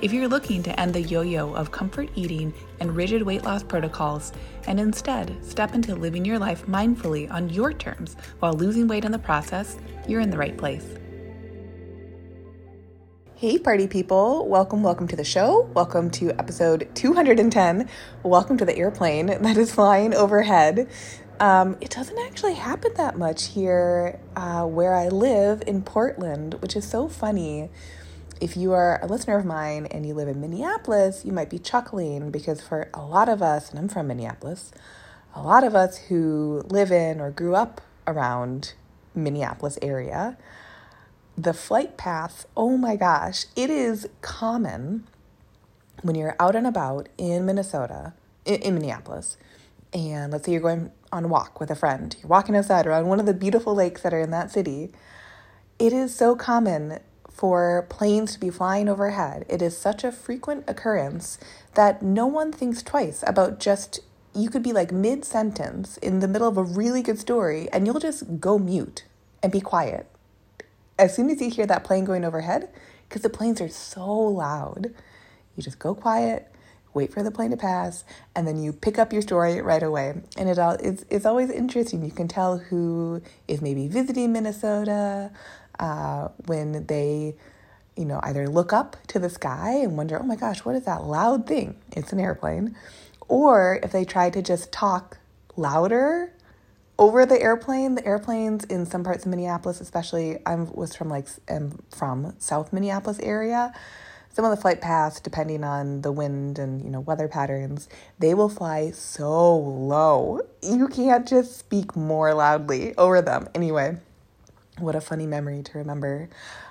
If you're looking to end the yo yo of comfort eating and rigid weight loss protocols and instead step into living your life mindfully on your terms while losing weight in the process, you're in the right place. Hey, party people. Welcome, welcome to the show. Welcome to episode 210. Welcome to the airplane that is flying overhead. Um, it doesn't actually happen that much here uh, where I live in Portland, which is so funny if you are a listener of mine and you live in Minneapolis, you might be chuckling because for a lot of us, and I'm from Minneapolis, a lot of us who live in or grew up around Minneapolis area, the flight path, oh my gosh, it is common when you're out and about in Minnesota, in, in Minneapolis, and let's say you're going on a walk with a friend, you're walking outside or on one of the beautiful lakes that are in that city. It is so common for planes to be flying overhead. It is such a frequent occurrence that no one thinks twice about just, you could be like mid sentence in the middle of a really good story and you'll just go mute and be quiet. As soon as you hear that plane going overhead, because the planes are so loud, you just go quiet, wait for the plane to pass, and then you pick up your story right away. And it all it's, it's always interesting. You can tell who is maybe visiting Minnesota, uh, when they, you know, either look up to the sky and wonder, oh my gosh, what is that loud thing? It's an airplane. Or if they try to just talk louder over the airplane, the airplanes in some parts of Minneapolis, especially I was from like am from South Minneapolis area. Some of the flight paths, depending on the wind and you know weather patterns, they will fly so low. You can't just speak more loudly over them. Anyway, what a funny memory to remember.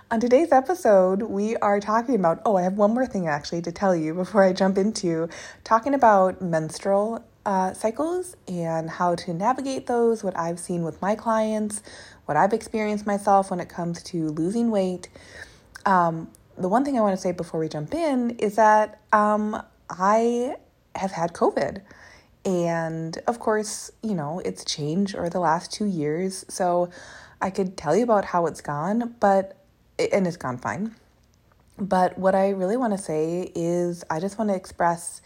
On today's episode, we are talking about. Oh, I have one more thing actually to tell you before I jump into talking about menstrual uh, cycles and how to navigate those, what I've seen with my clients, what I've experienced myself when it comes to losing weight. Um, the one thing I want to say before we jump in is that um, I have had COVID. And of course, you know, it's changed over the last two years. So I could tell you about how it's gone, but and it's gone fine. But what I really want to say is I just want to express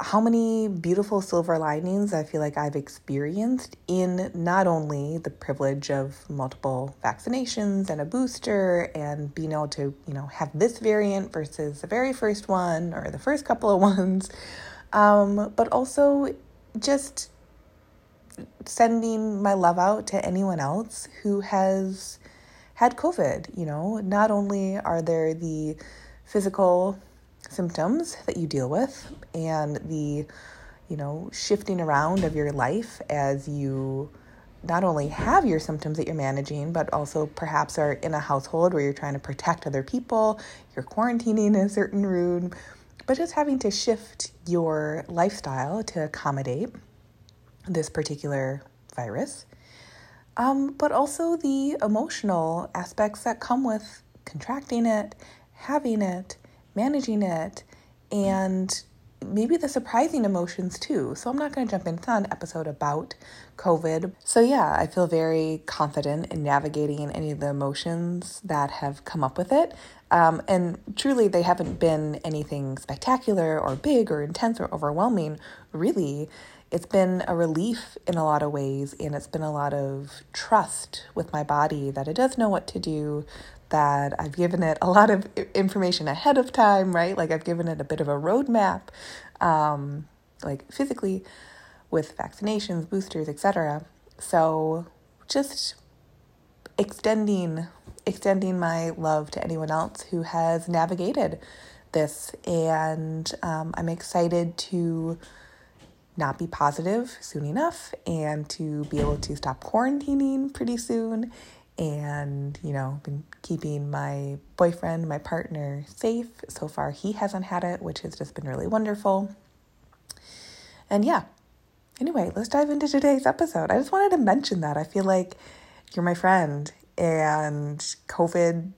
how many beautiful silver linings I feel like I've experienced in not only the privilege of multiple vaccinations and a booster and being able to, you know, have this variant versus the very first one or the first couple of ones, um, but also just sending my love out to anyone else who has had COVID. You know, not only are there the physical symptoms that you deal with and the, you know, shifting around of your life as you not only have your symptoms that you're managing, but also perhaps are in a household where you're trying to protect other people, you're quarantining in a certain room, but just having to shift your lifestyle to accommodate this particular virus, um, but also the emotional aspects that come with contracting it, having it, managing it, and maybe the surprising emotions too. So I'm not going to jump into an episode about COVID. So yeah, I feel very confident in navigating any of the emotions that have come up with it. Um, and truly, they haven't been anything spectacular or big or intense or overwhelming, really it's been a relief in a lot of ways, and it's been a lot of trust with my body that it does know what to do, that I've given it a lot of information ahead of time, right? Like I've given it a bit of a roadmap, um, like physically with vaccinations, boosters, etc. So just extending extending my love to anyone else who has navigated this, and um, I'm excited to not be positive soon enough and to be able to stop quarantining pretty soon and you know been keeping my boyfriend my partner safe. So far he hasn't had it which has just been really wonderful. And yeah. Anyway let's dive into today's episode. I just wanted to mention that. I feel like you're my friend. And COVID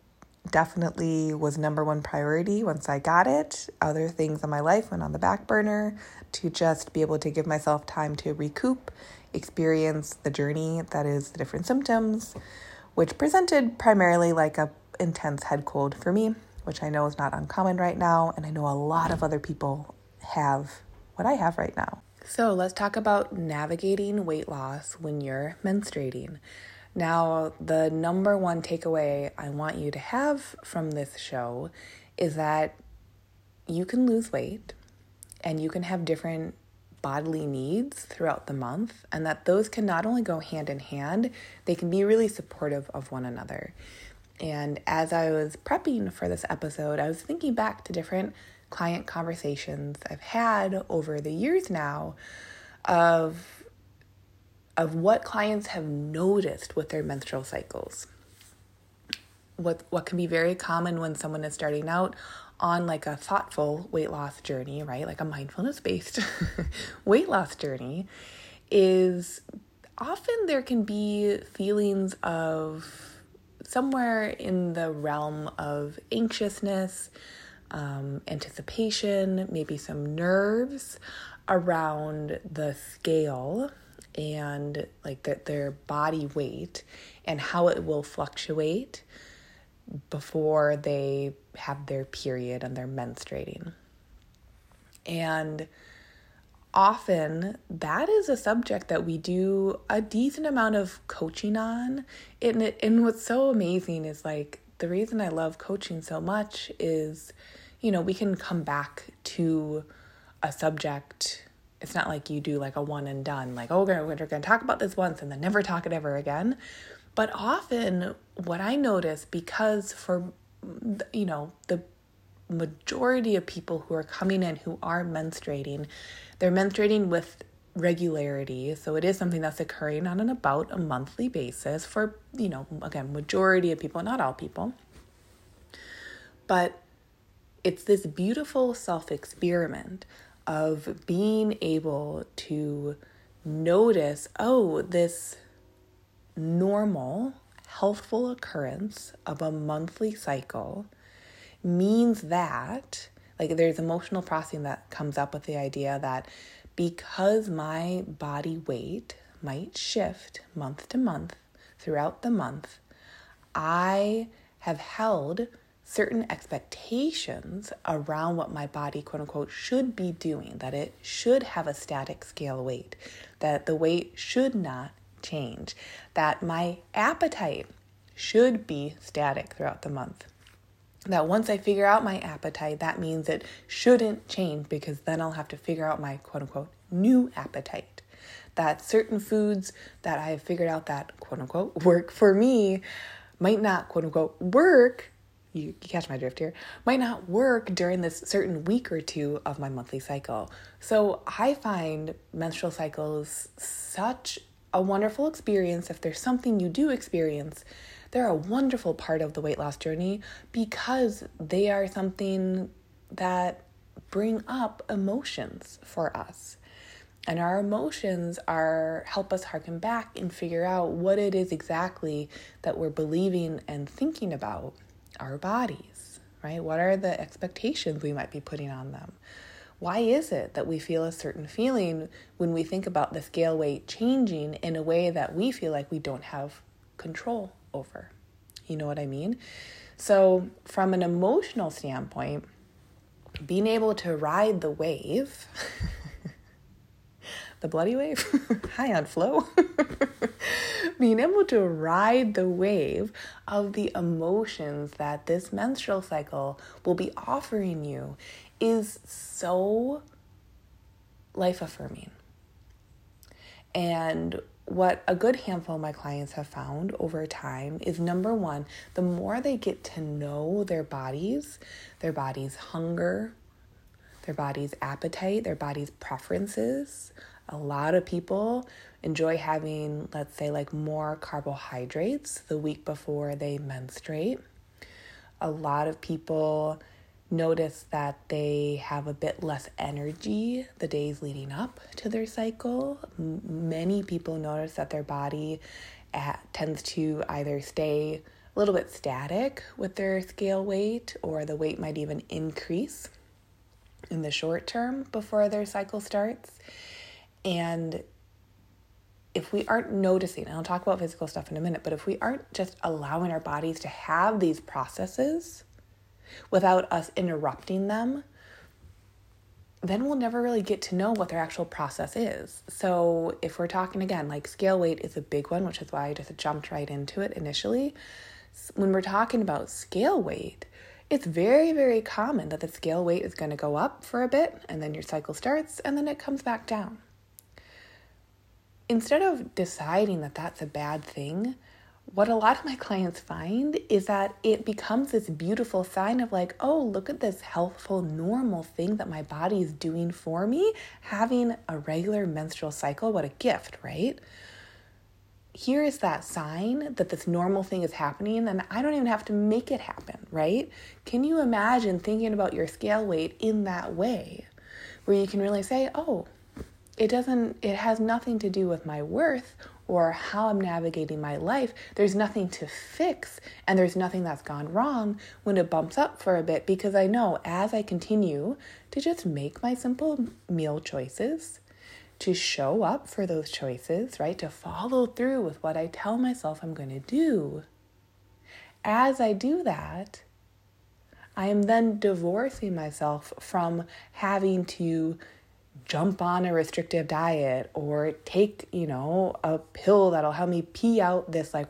definitely was number one priority once I got it. Other things in my life went on the back burner to just be able to give myself time to recoup, experience the journey that is the different symptoms, which presented primarily like a intense head cold for me, which I know is not uncommon right now, and I know a lot of other people have what I have right now. So, let's talk about navigating weight loss when you're menstruating. Now, the number one takeaway I want you to have from this show is that you can lose weight and you can have different bodily needs throughout the month, and that those can not only go hand in hand, they can be really supportive of one another. And as I was prepping for this episode, I was thinking back to different client conversations I've had over the years now of of what clients have noticed with their menstrual cycles. What what can be very common when someone is starting out on like a thoughtful weight loss journey, right? Like a mindfulness based weight loss journey is often there can be feelings of somewhere in the realm of anxiousness, um, anticipation, maybe some nerves around the scale and like the, their body weight and how it will fluctuate before they have their period and they're menstruating. And often that is a subject that we do a decent amount of coaching on. And, and what's so amazing is like the reason I love coaching so much is, you know, we can come back to a subject it's not like you do like a one and done, like, oh, we're, we're going to talk about this once and then never talk it ever again. But often, what I notice, because for, you know, the majority of people who are coming in who are menstruating, they're menstruating with regularity. So it is something that's occurring on an about a monthly basis for, you know, again, majority of people, not all people. But it's this beautiful self experiment of being able to notice oh, this normal, healthful occurrence of a monthly cycle means that, like, there's emotional processing that comes up with the idea that because my body weight might shift month to month throughout the month, I have held certain expectations around what my body, quote unquote, should be doing, that it should have a static scale weight, that the weight should not change, that my appetite should be static throughout the month. That once I figure out my appetite, that means it shouldn't change because then I'll have to figure out my quote unquote new appetite. That certain foods that I have figured out that quote unquote work for me might not quote unquote work you, you catch my drift here, might not work during this certain week or two of my monthly cycle. So I find menstrual cycles such a wonderful experience. If there's something you do experience, they're a wonderful part of the weight loss journey because they are something that bring up emotions for us. And our emotions are help us harken back and figure out what it is exactly that we're believing and thinking about our bodies, right? What are the expectations we might be putting on them? Why is it that we feel a certain feeling when we think about the scale weight changing in a way that we feel like we don't have control over? You know what I mean? So, from an emotional standpoint, being able to ride the wave, the bloody wave, high on flow, being able to ride the wave of the emotions that this menstrual cycle will be offering you is so life affirming. And what a good handful of my clients have found over time is number one, the more they get to know their bodies, their body's hunger, their body's appetite, their body's preferences. A lot of people enjoy having, let's say, like more carbohydrates the week before they menstruate. A lot of people notice that they have a bit less energy the days leading up to their cycle. Many people notice that their body at, tends to either stay a little bit static with their scale weight, or the weight might even increase in the short term before their cycle starts. And if we aren't noticing, and I'll talk about physical stuff in a minute, but if we aren't just allowing our bodies to have these processes without us interrupting them, then we'll never really get to know what their actual process is. So, if we're talking again, like scale weight is a big one, which is why I just jumped right into it initially. When we're talking about scale weight, it's very, very common that the scale weight is going to go up for a bit and then your cycle starts and then it comes back down instead of deciding that that's a bad thing, what a lot of my clients find is that it becomes this beautiful sign of like, oh, look at this healthful, normal thing that my body is doing for me. Having a regular menstrual cycle, what a gift, right? Here is that sign that this normal thing is happening, and I don't even have to make it happen, right? Can you imagine thinking about your scale weight in that way, where you can really say, oh, it doesn't it has nothing to do with my worth or how I'm navigating my life. There's nothing to fix and there's nothing that's gone wrong when it bumps up for a bit because I know as I continue to just make my simple meal choices, to show up for those choices, right? To follow through with what I tell myself I'm going to do. As I do that, I am then divorcing myself from having to jump on a restrictive diet or take, you know, a pill that'll help me pee out this, like,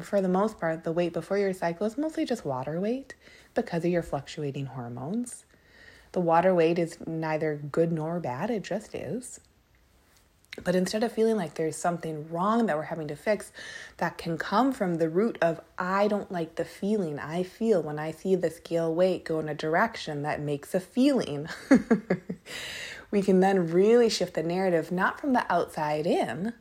for the most part, the weight before your cycle is mostly just water weight because of your fluctuating hormones. The water weight is neither good nor bad, it just is. But instead of feeling like there's something wrong that we're having to fix, that can come from the root of I don't like the feeling I feel when I see the scale weight go in a direction that makes a feeling. we can then really shift the narrative not from the outside in,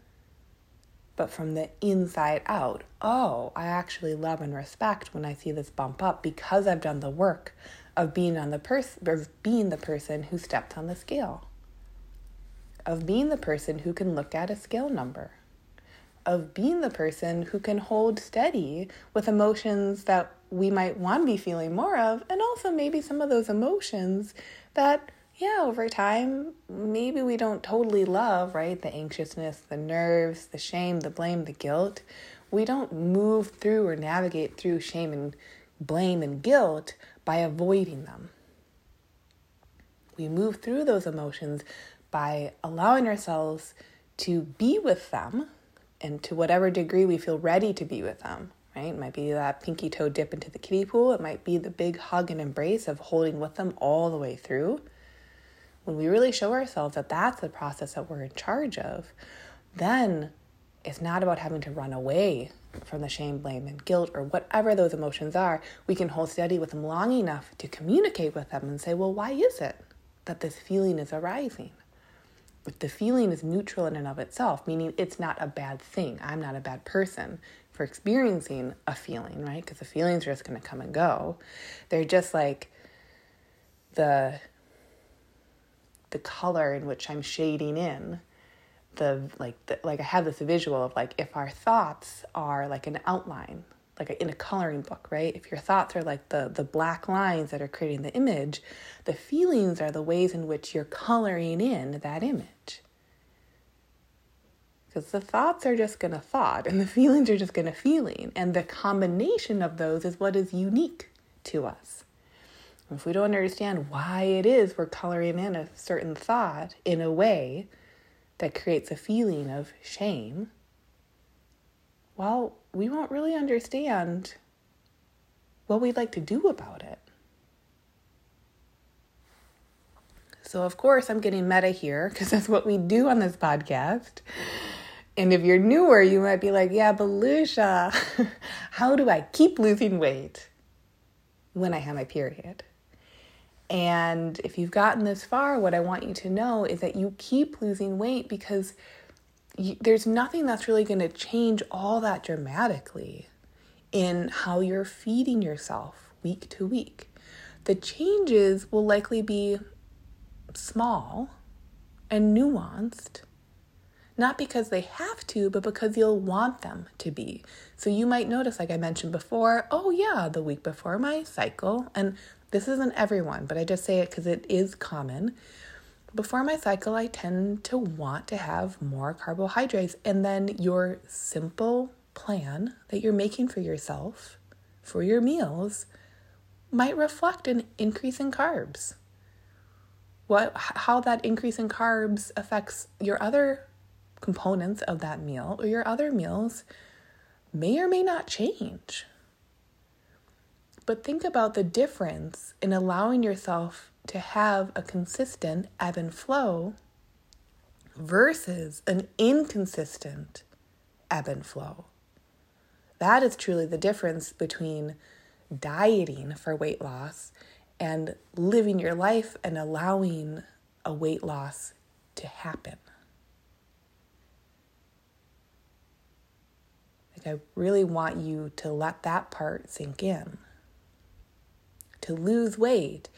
but from the inside out. Oh, I actually love and respect when I see this bump up because I've done the work of being on the person of being the person who stepped on the scale. Of being the person who can look at a scale number. Of being the person who can hold steady with emotions that we might want to be feeling more of, and also maybe some of those emotions that yeah, over time, maybe we don't totally love, right? The anxiousness, the nerves, the shame, the blame, the guilt. We don't move through or navigate through shame and blame and guilt by avoiding them. We move through those emotions by allowing ourselves to be with them and to whatever degree we feel ready to be with them, right? It might be that pinky toe dip into the kiddie pool. It might be the big hug and embrace of holding with them all the way through when we really show ourselves that that's the process that we're in charge of, then it's not about having to run away from the shame, blame, and guilt, or whatever those emotions are. We can hold steady with them long enough to communicate with them and say, well, why is it that this feeling is arising? If the feeling is neutral in and of itself, meaning it's not a bad thing, I'm not a bad person for experiencing a feeling, right? Because the feelings are just going to come and go. They're just like the the color in which I'm shading in the like the, like I have this visual of like if our thoughts are like an outline like a, in a coloring book right? If your thoughts are like the the black lines that are creating the image the feelings are the ways in which you're coloring in that image. Because the thoughts are just going to thought and the feelings are just going to feeling and the combination of those is what is unique to us if we don't understand why it is we're coloring in a certain thought in a way that creates a feeling of shame, well, we won't really understand what we'd like to do about it. So, of course, I'm getting meta here because that's what we do on this podcast. And if you're newer, you might be like, yeah, but Lucia, how do I keep losing weight when I have my period? And if you've gotten this far, what I want you to know is that you keep losing weight because you, there's nothing that's really going to change all that dramatically in how you're feeding yourself week to week. The changes will likely be small and nuanced, not because they have to, but because you'll want them to be. So you might notice, like I mentioned before, oh yeah, the week before my cycle, and this isn't everyone, but I just say it because it is common. Before my cycle, I tend to want to have more carbohydrates, and then your simple plan that you're making for yourself for your meals might reflect an increase in carbs. What how that increase in carbs affects your other components of that meal or your other meals may or may not change. But think about the difference in allowing yourself to have a consistent ebb and flow versus an inconsistent ebb and flow. That is truly the difference between dieting for weight loss and living your life and allowing a weight loss to happen. Like, I really want you to let that part sink in. To lose weight,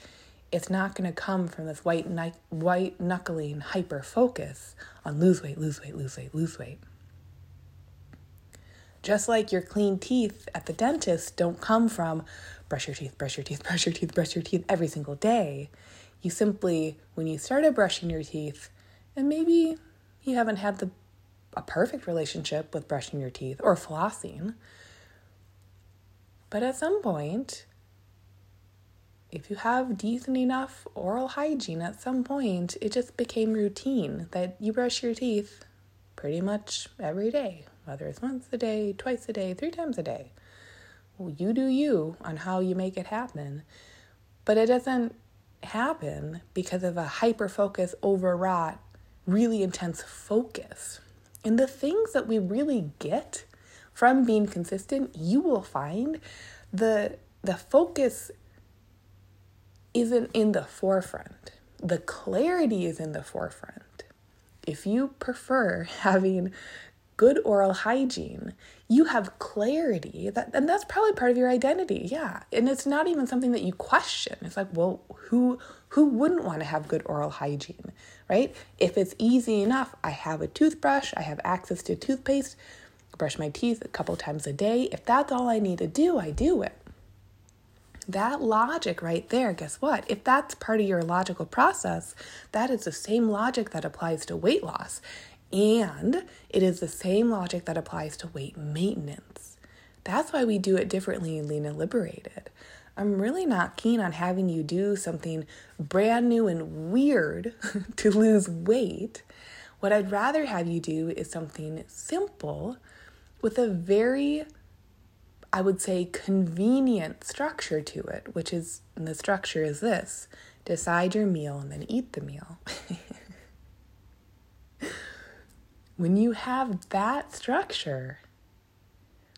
it's not going to come from this white, white knuckling hyper focus on lose weight, lose weight, lose weight, lose weight. Just like your clean teeth at the dentist don't come from brush your teeth, brush your teeth, brush your teeth, brush your teeth every single day. You simply, when you started brushing your teeth, and maybe you haven't had the a perfect relationship with brushing your teeth or flossing, but at some point, if you have decent enough oral hygiene, at some point it just became routine that you brush your teeth pretty much every day whether it's once a day, twice a day, three times a day. Well, you do you on how you make it happen. But it doesn't happen because of a hyper focus, overwrought, really intense focus. And the things that we really get from being consistent, you will find the the focus isn't in the forefront. The clarity is in the forefront. If you prefer having good oral hygiene, you have clarity that and that's probably part of your identity. Yeah. And it's not even something that you question. It's like, well, who who wouldn't want to have good oral hygiene, right? If it's easy enough, I have a toothbrush, I have access to toothpaste, brush my teeth a couple times a day. If that's all I need to do, I do it. That logic right there, guess what? If that's part of your logical process, that is the same logic that applies to weight loss. And it is the same logic that applies to weight maintenance. That's why we do it differently in Lean Liberated. I'm really not keen on having you do something brand new and weird to lose weight. What I'd rather have you do is something simple with a very, I would say, convenient structure to it, which is, the structure is this decide your meal and then eat the meal. When you have that structure,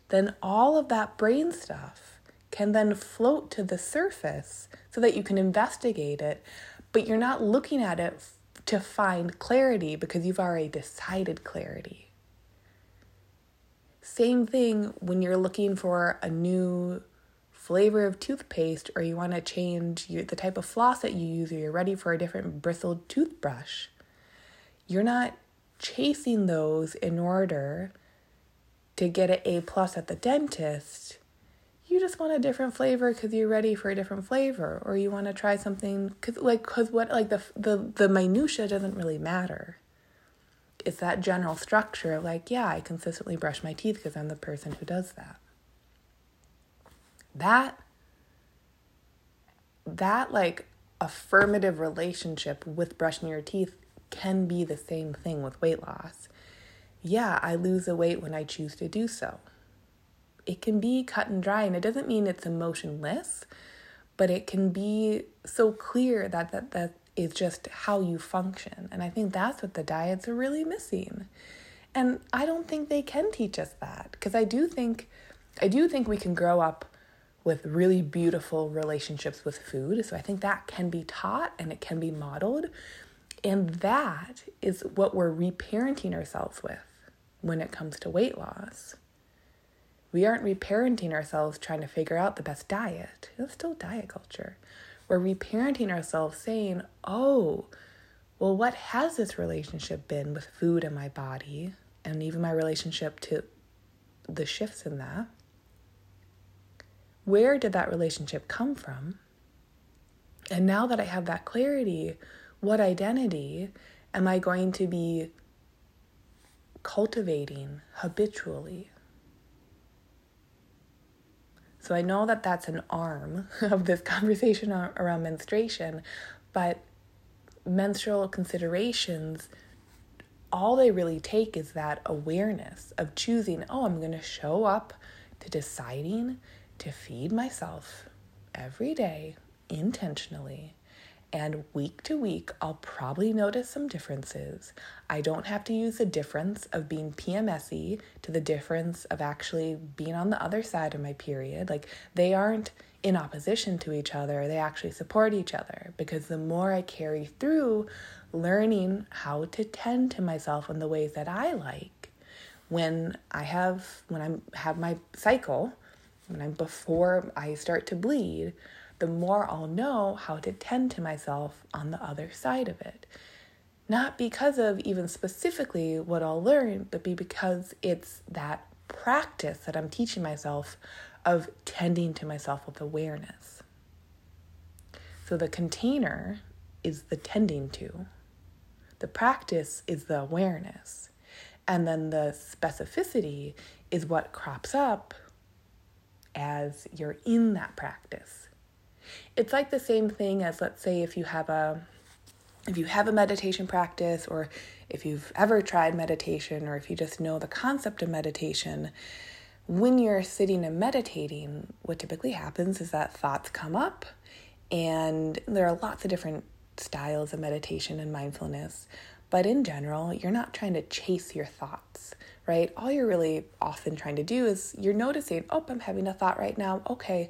then all of that brain stuff can then float to the surface so that you can investigate it, but you're not looking at it to find clarity because you've already decided clarity. Same thing when you're looking for a new flavor of toothpaste or you want to change your, the type of floss that you use or you're ready for a different bristled toothbrush. You're not chasing those in order to get an A plus at the dentist. You just want a different flavor because you're ready for a different flavor, or you want to try something because like because what like the the the minutia doesn't really matter. It's that general structure. Like yeah, I consistently brush my teeth because I'm the person who does that. That that like affirmative relationship with brushing your teeth can be the same thing with weight loss. Yeah, I lose the weight when I choose to do so. It can be cut and dry, and it doesn't mean it's emotionless, but it can be so clear that that, that is just how you function. And I think that's what the diets are really missing. And I don't think they can teach us that because I do think I do think we can grow up with really beautiful relationships with food. So I think that can be taught and it can be modeled. And that is what we're reparenting ourselves with when it comes to weight loss. We aren't reparenting ourselves trying to figure out the best diet. It's still diet culture. We're reparenting ourselves saying, oh, well, what has this relationship been with food and my body, and even my relationship to the shifts in that? Where did that relationship come from? And now that I have that clarity, what identity am I going to be cultivating habitually? So I know that that's an arm of this conversation around menstruation, but menstrual considerations, all they really take is that awareness of choosing, oh, I'm going to show up to deciding to feed myself every day intentionally and week to week, I'll probably notice some differences. I don't have to use the difference of being PMSy to the difference of actually being on the other side of my period. Like, they aren't in opposition to each other, they actually support each other because the more I carry through learning how to tend to myself in the ways that I like, when I have when I have my cycle, when I'm before I start to bleed, the more I'll know how to tend to myself on the other side of it. Not because of even specifically what I'll learn, but be because it's that practice that I'm teaching myself of tending to myself with awareness. So the container is the tending to, the practice is the awareness, and then the specificity is what crops up as you're in that practice. It's like the same thing as let's say if you have a if you have a meditation practice or if you've ever tried meditation or if you just know the concept of meditation, when you're sitting and meditating, what typically happens is that thoughts come up and there are lots of different styles of meditation and mindfulness. But in general, you're not trying to chase your thoughts, right? All you're really often trying to do is you're noticing, oh, I'm having a thought right now. Okay,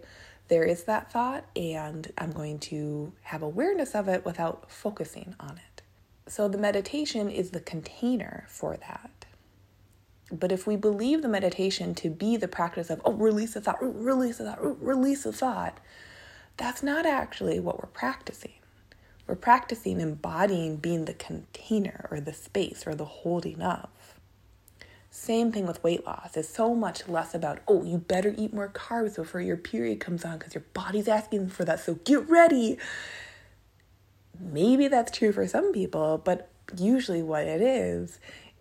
there is that thought, and I'm going to have awareness of it without focusing on it. So the meditation is the container for that. But if we believe the meditation to be the practice of, oh, release a thought, release a thought, release a thought, that's not actually what we're practicing. We're practicing embodying being the container or the space or the holding of. Same thing with weight loss. It's so much less about, oh, you better eat more carbs before your period comes on because your body's asking for that. So get ready. Maybe that's true for some people, but usually what it is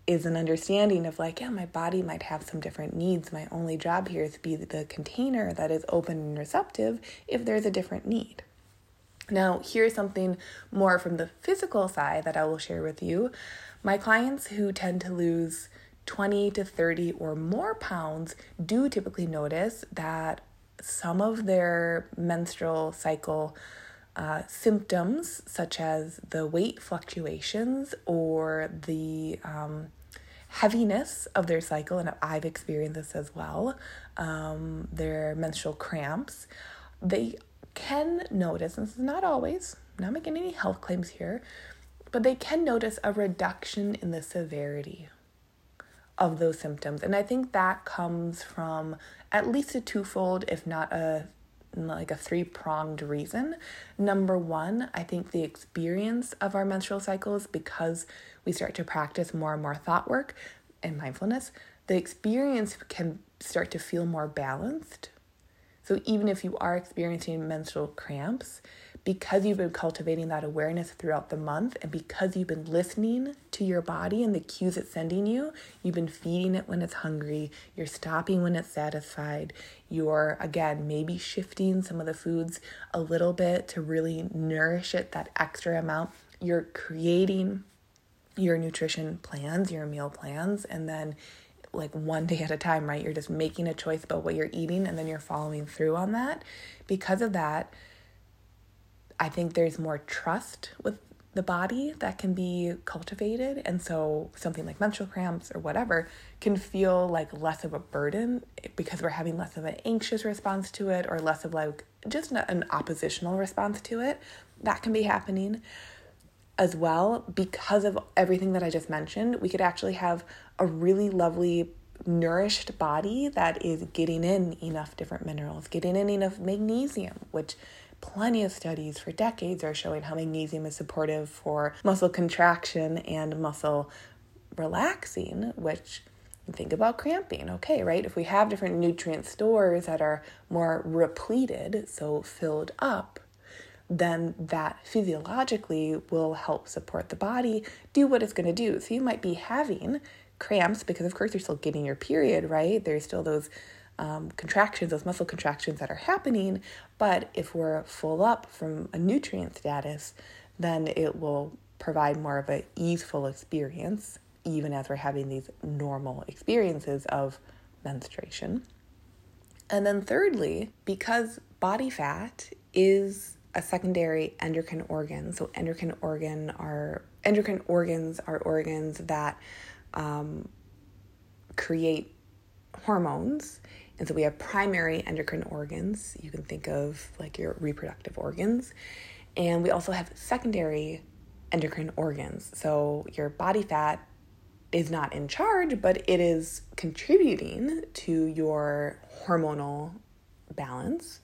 is an understanding of like, yeah, my body might have some different needs. My only job here is to be the container that is open and receptive if there's a different need. Now, here's something more from the physical side that I will share with you. My clients who tend to lose 20 to 30 or more pounds do typically notice that some of their menstrual cycle uh, symptoms, such as the weight fluctuations or the um, heaviness of their cycle, and I've experienced this as well, um, their menstrual cramps, they can notice, and this is not always, I'm not making any health claims here, but they can notice a reduction in the severity of those symptoms. And I think that comes from at least a twofold, if not a like a three pronged reason. Number one, I think the experience of our menstrual cycles, because we start to practice more and more thought work and mindfulness, the experience can start to feel more balanced. So even if you are experiencing menstrual cramps, because you've been cultivating that awareness throughout the month and because you've been listening to your body and the cues it's sending you, you've been feeding it when it's hungry, you're stopping when it's satisfied, you're again maybe shifting some of the foods a little bit to really nourish it that extra amount. You're creating your nutrition plans, your meal plans, and then like one day at a time, right? You're just making a choice about what you're eating and then you're following through on that. Because of that, I think there's more trust with the body that can be cultivated. And so something like menstrual cramps or whatever can feel like less of a burden because we're having less of an anxious response to it or less of like just an oppositional response to it. That can be happening as well because of everything that I just mentioned. We could actually have a really lovely nourished body that is getting in enough different minerals, getting in enough magnesium, which plenty of studies for decades are showing how magnesium is supportive for muscle contraction and muscle relaxing, which think about cramping. Okay, right? If we have different nutrient stores that are more repleted, so filled up, then that physiologically will help support the body do what it's going to do. So you might be having cramps because, of course, you're still getting your period, right? There's still those um, contractions, those muscle contractions that are happening. But if we're full up from a nutrient status, then it will provide more of a easeful experience, even as we're having these normal experiences of menstruation. And then, thirdly, because body fat is a secondary endocrine organ. So endocrine organ are endocrine organs are organs that um, create hormones. And so we have primary endocrine organs. You can think of like your reproductive organs. And we also have secondary endocrine organs. So your body fat is not in charge, but it is contributing to your hormonal balance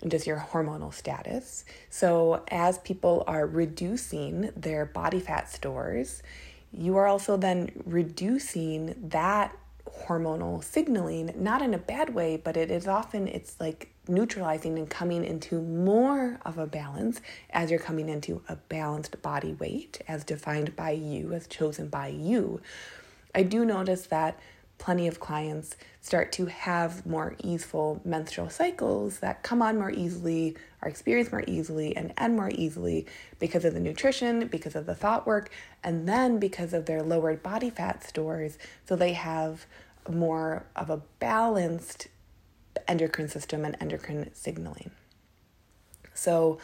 and just your hormonal status. So, as people are reducing their body fat stores, you are also then reducing that hormonal signaling not in a bad way but it is often it's like neutralizing and coming into more of a balance as you're coming into a balanced body weight as defined by you as chosen by you i do notice that plenty of clients start to have more easeful menstrual cycles that come on more easily, are experienced more easily, and end more easily because of the nutrition, because of the thought work, and then because of their lowered body fat stores. So they have more of a balanced endocrine system and endocrine signaling. So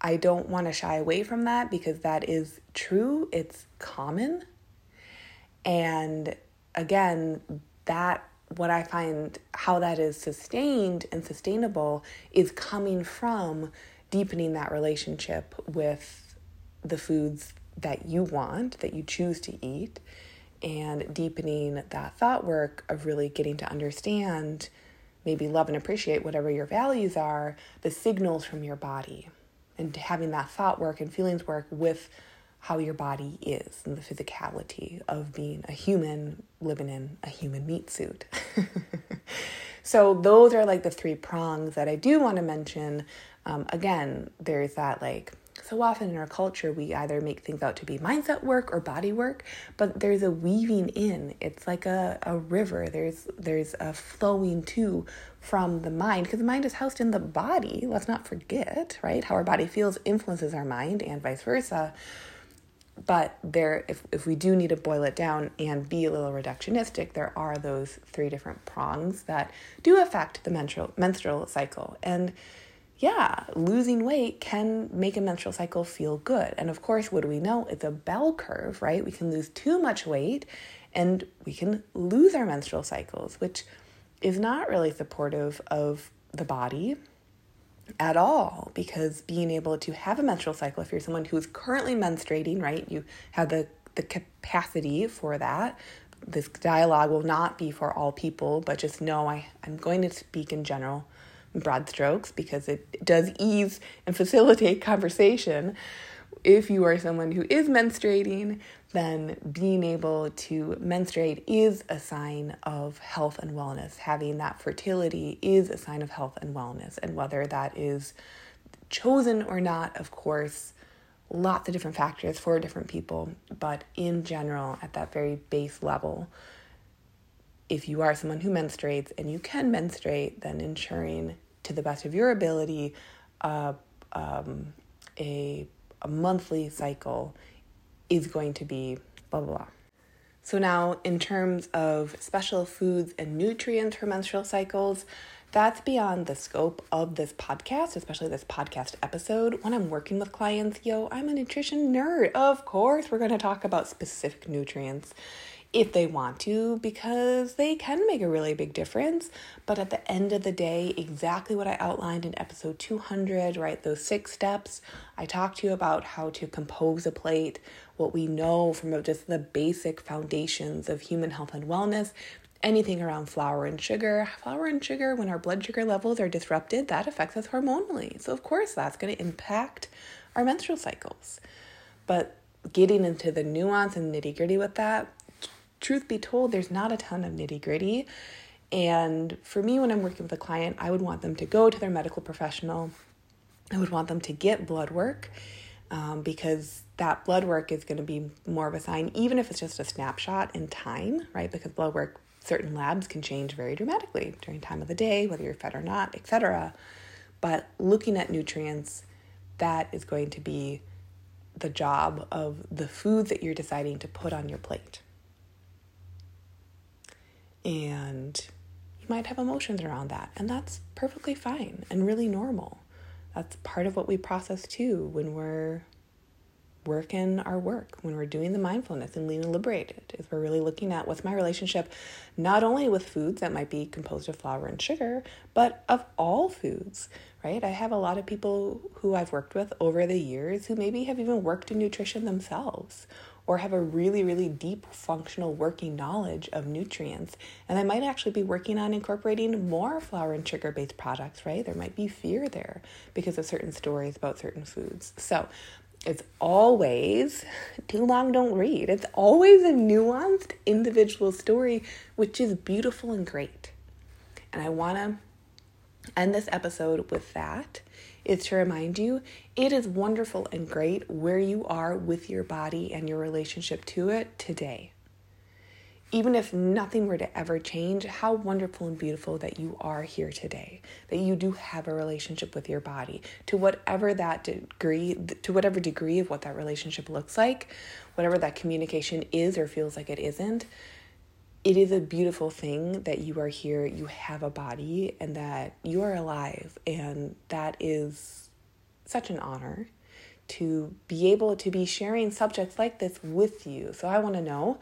I don't want to shy away from that because that is true, it's common. And again, that what I find how that is sustained and sustainable is coming from deepening that relationship with the foods that you want, that you choose to eat, and deepening that thought work of really getting to understand, maybe love and appreciate whatever your values are, the signals from your body, and having that thought work and feelings work with how your body is and the physicality of being a human living in a human meat suit. so, those are like the three prongs that I do want to mention. Um, again, there's that like so often in our culture, we either make things out to be mindset work or body work, but there's a weaving in. It's like a, a river. There's there's a flowing to from the mind because the mind is housed in the body. Let's not forget, right? How our body feels influences our mind and vice versa but there if, if we do need to boil it down and be a little reductionistic there are those three different prongs that do affect the menstrual menstrual cycle and yeah losing weight can make a menstrual cycle feel good. And of course what do we know? It's a bell curve right? We can lose too much weight and we can lose our menstrual cycles which is not really supportive of the body at all because being able to have a menstrual cycle if you're someone who's currently menstruating right you have the the capacity for that. This dialogue will not be for all people but just know I, i'm going to speak in general broad strokes because it does ease and facilitate conversation if you are someone who is menstruating, then being able to menstruate is a sign of health and wellness. Having that fertility is a sign of health and wellness. And whether that is chosen or not, of course, lots of different factors for different people. But in general, at that very base level, if you are someone who menstruates and you can menstruate, then ensuring to the best of your ability uh, um, a a monthly cycle is going to be blah, blah, blah. So, now in terms of special foods and nutrients for menstrual cycles, that's beyond the scope of this podcast, especially this podcast episode. When I'm working with clients, yo, I'm a nutrition nerd. Of course, we're going to talk about specific nutrients if they want to because they can make a really big difference. But at the end of the day, exactly what I outlined in episode 200, right? Those six steps, I talked to you about how to compose a plate, what we know from just the basic foundations of human health and wellness. anything around flour and sugar. Flour and sugar, when our blood sugar levels are disrupted, that affects us hormonally. So, of course, that's going to impact our menstrual cycles. But getting into the nuance and nitty gritty with that, truth be told, there's not a ton of nitty gritty. And for me, when I'm working with a client, I would want them to go to their medical professional. I would want them to get blood work um, because that blood work is going to be more of a sign, even if it's just a snapshot in time, right? Because blood work, certain labs can change very dramatically during time of the day, whether you're fed or not, etc. But looking at nutrients, that is going to be the job of the food that you're deciding to put on your plate. And you might have emotions around that, and that's perfectly fine and really normal. That's part of what we process too when we're working our work, when we're doing the mindfulness and lean and liberated, is we're really looking at what's my relationship not only with foods that might be composed of flour and sugar, but of all foods, right? I have a lot of people who I've worked with over the years who maybe have even worked in nutrition themselves or have a really, really deep functional working knowledge of nutrients. And I might actually be working on incorporating more flour and sugar based products, right? There might be fear there because of certain stories about certain foods. So it's always, too long don't read, it's always a nuanced individual story, which is beautiful and great. And I want to end this episode with that is to remind you it is wonderful and great where you are with your body and your relationship to it today. Even if nothing were to ever change, how wonderful and beautiful that you are here today, that you do have a relationship with your body to whatever that degree, to whatever degree of what that relationship looks like, whatever that communication is or feels like it isn't it is a beautiful thing that you are here, you have a body, and that you are alive. And that is such an honor to be able to be sharing subjects like this with you. So I want to know,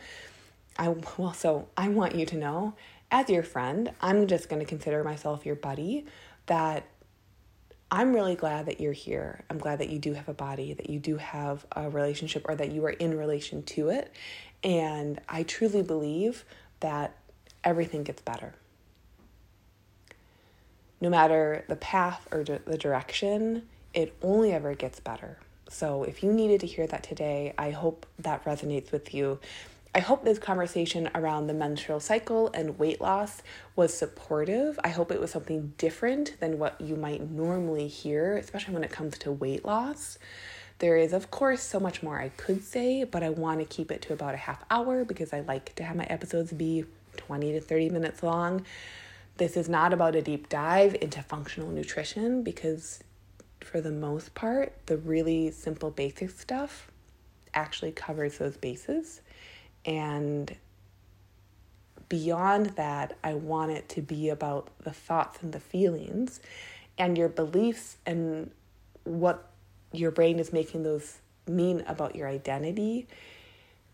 I well, so I want you to know, as your friend, I'm just going to consider myself your buddy, that I'm really glad that you're here. I'm glad that you do have a body, that you do have a relationship, or that you are in relation to it. And I truly believe that everything gets better. No matter the path or the direction, it only ever gets better. So, if you needed to hear that today, I hope that resonates with you. I hope this conversation around the menstrual cycle and weight loss was supportive. I hope it was something different than what you might normally hear, especially when it comes to weight loss. There is, of course, so much more I could say, but I want to keep it to about a half hour because I like to have my episodes be 20 to 30 minutes long. This is not about a deep dive into functional nutrition because, for the most part, the really simple basic stuff actually covers those bases. And beyond that, I want it to be about the thoughts and the feelings and your beliefs and what your brain is making those mean about your identity,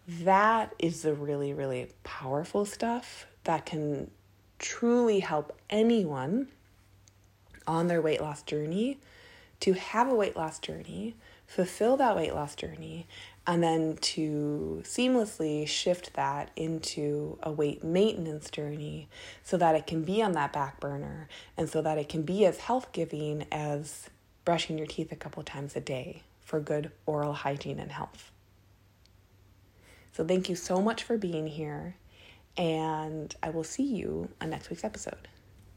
that is the really, really powerful stuff that can truly help anyone on their weight loss journey to have a weight loss journey, fulfill that weight loss journey, and then to seamlessly shift that into a weight maintenance journey so that it can be on that back burner and so that it can be as health giving as brushing your teeth a couple times a day for good oral hygiene and health. So, thank you so much for being here, and I will see you on next week's episode.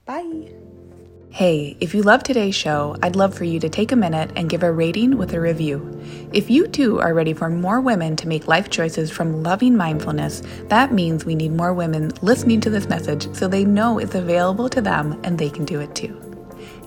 Bye. Hey, if you love today's show, I'd love for you to take a minute and give a rating with a review. If you too are ready for more women to make life choices from loving mindfulness, that means we need more women listening to this message so they know it's available to them and they can do it too.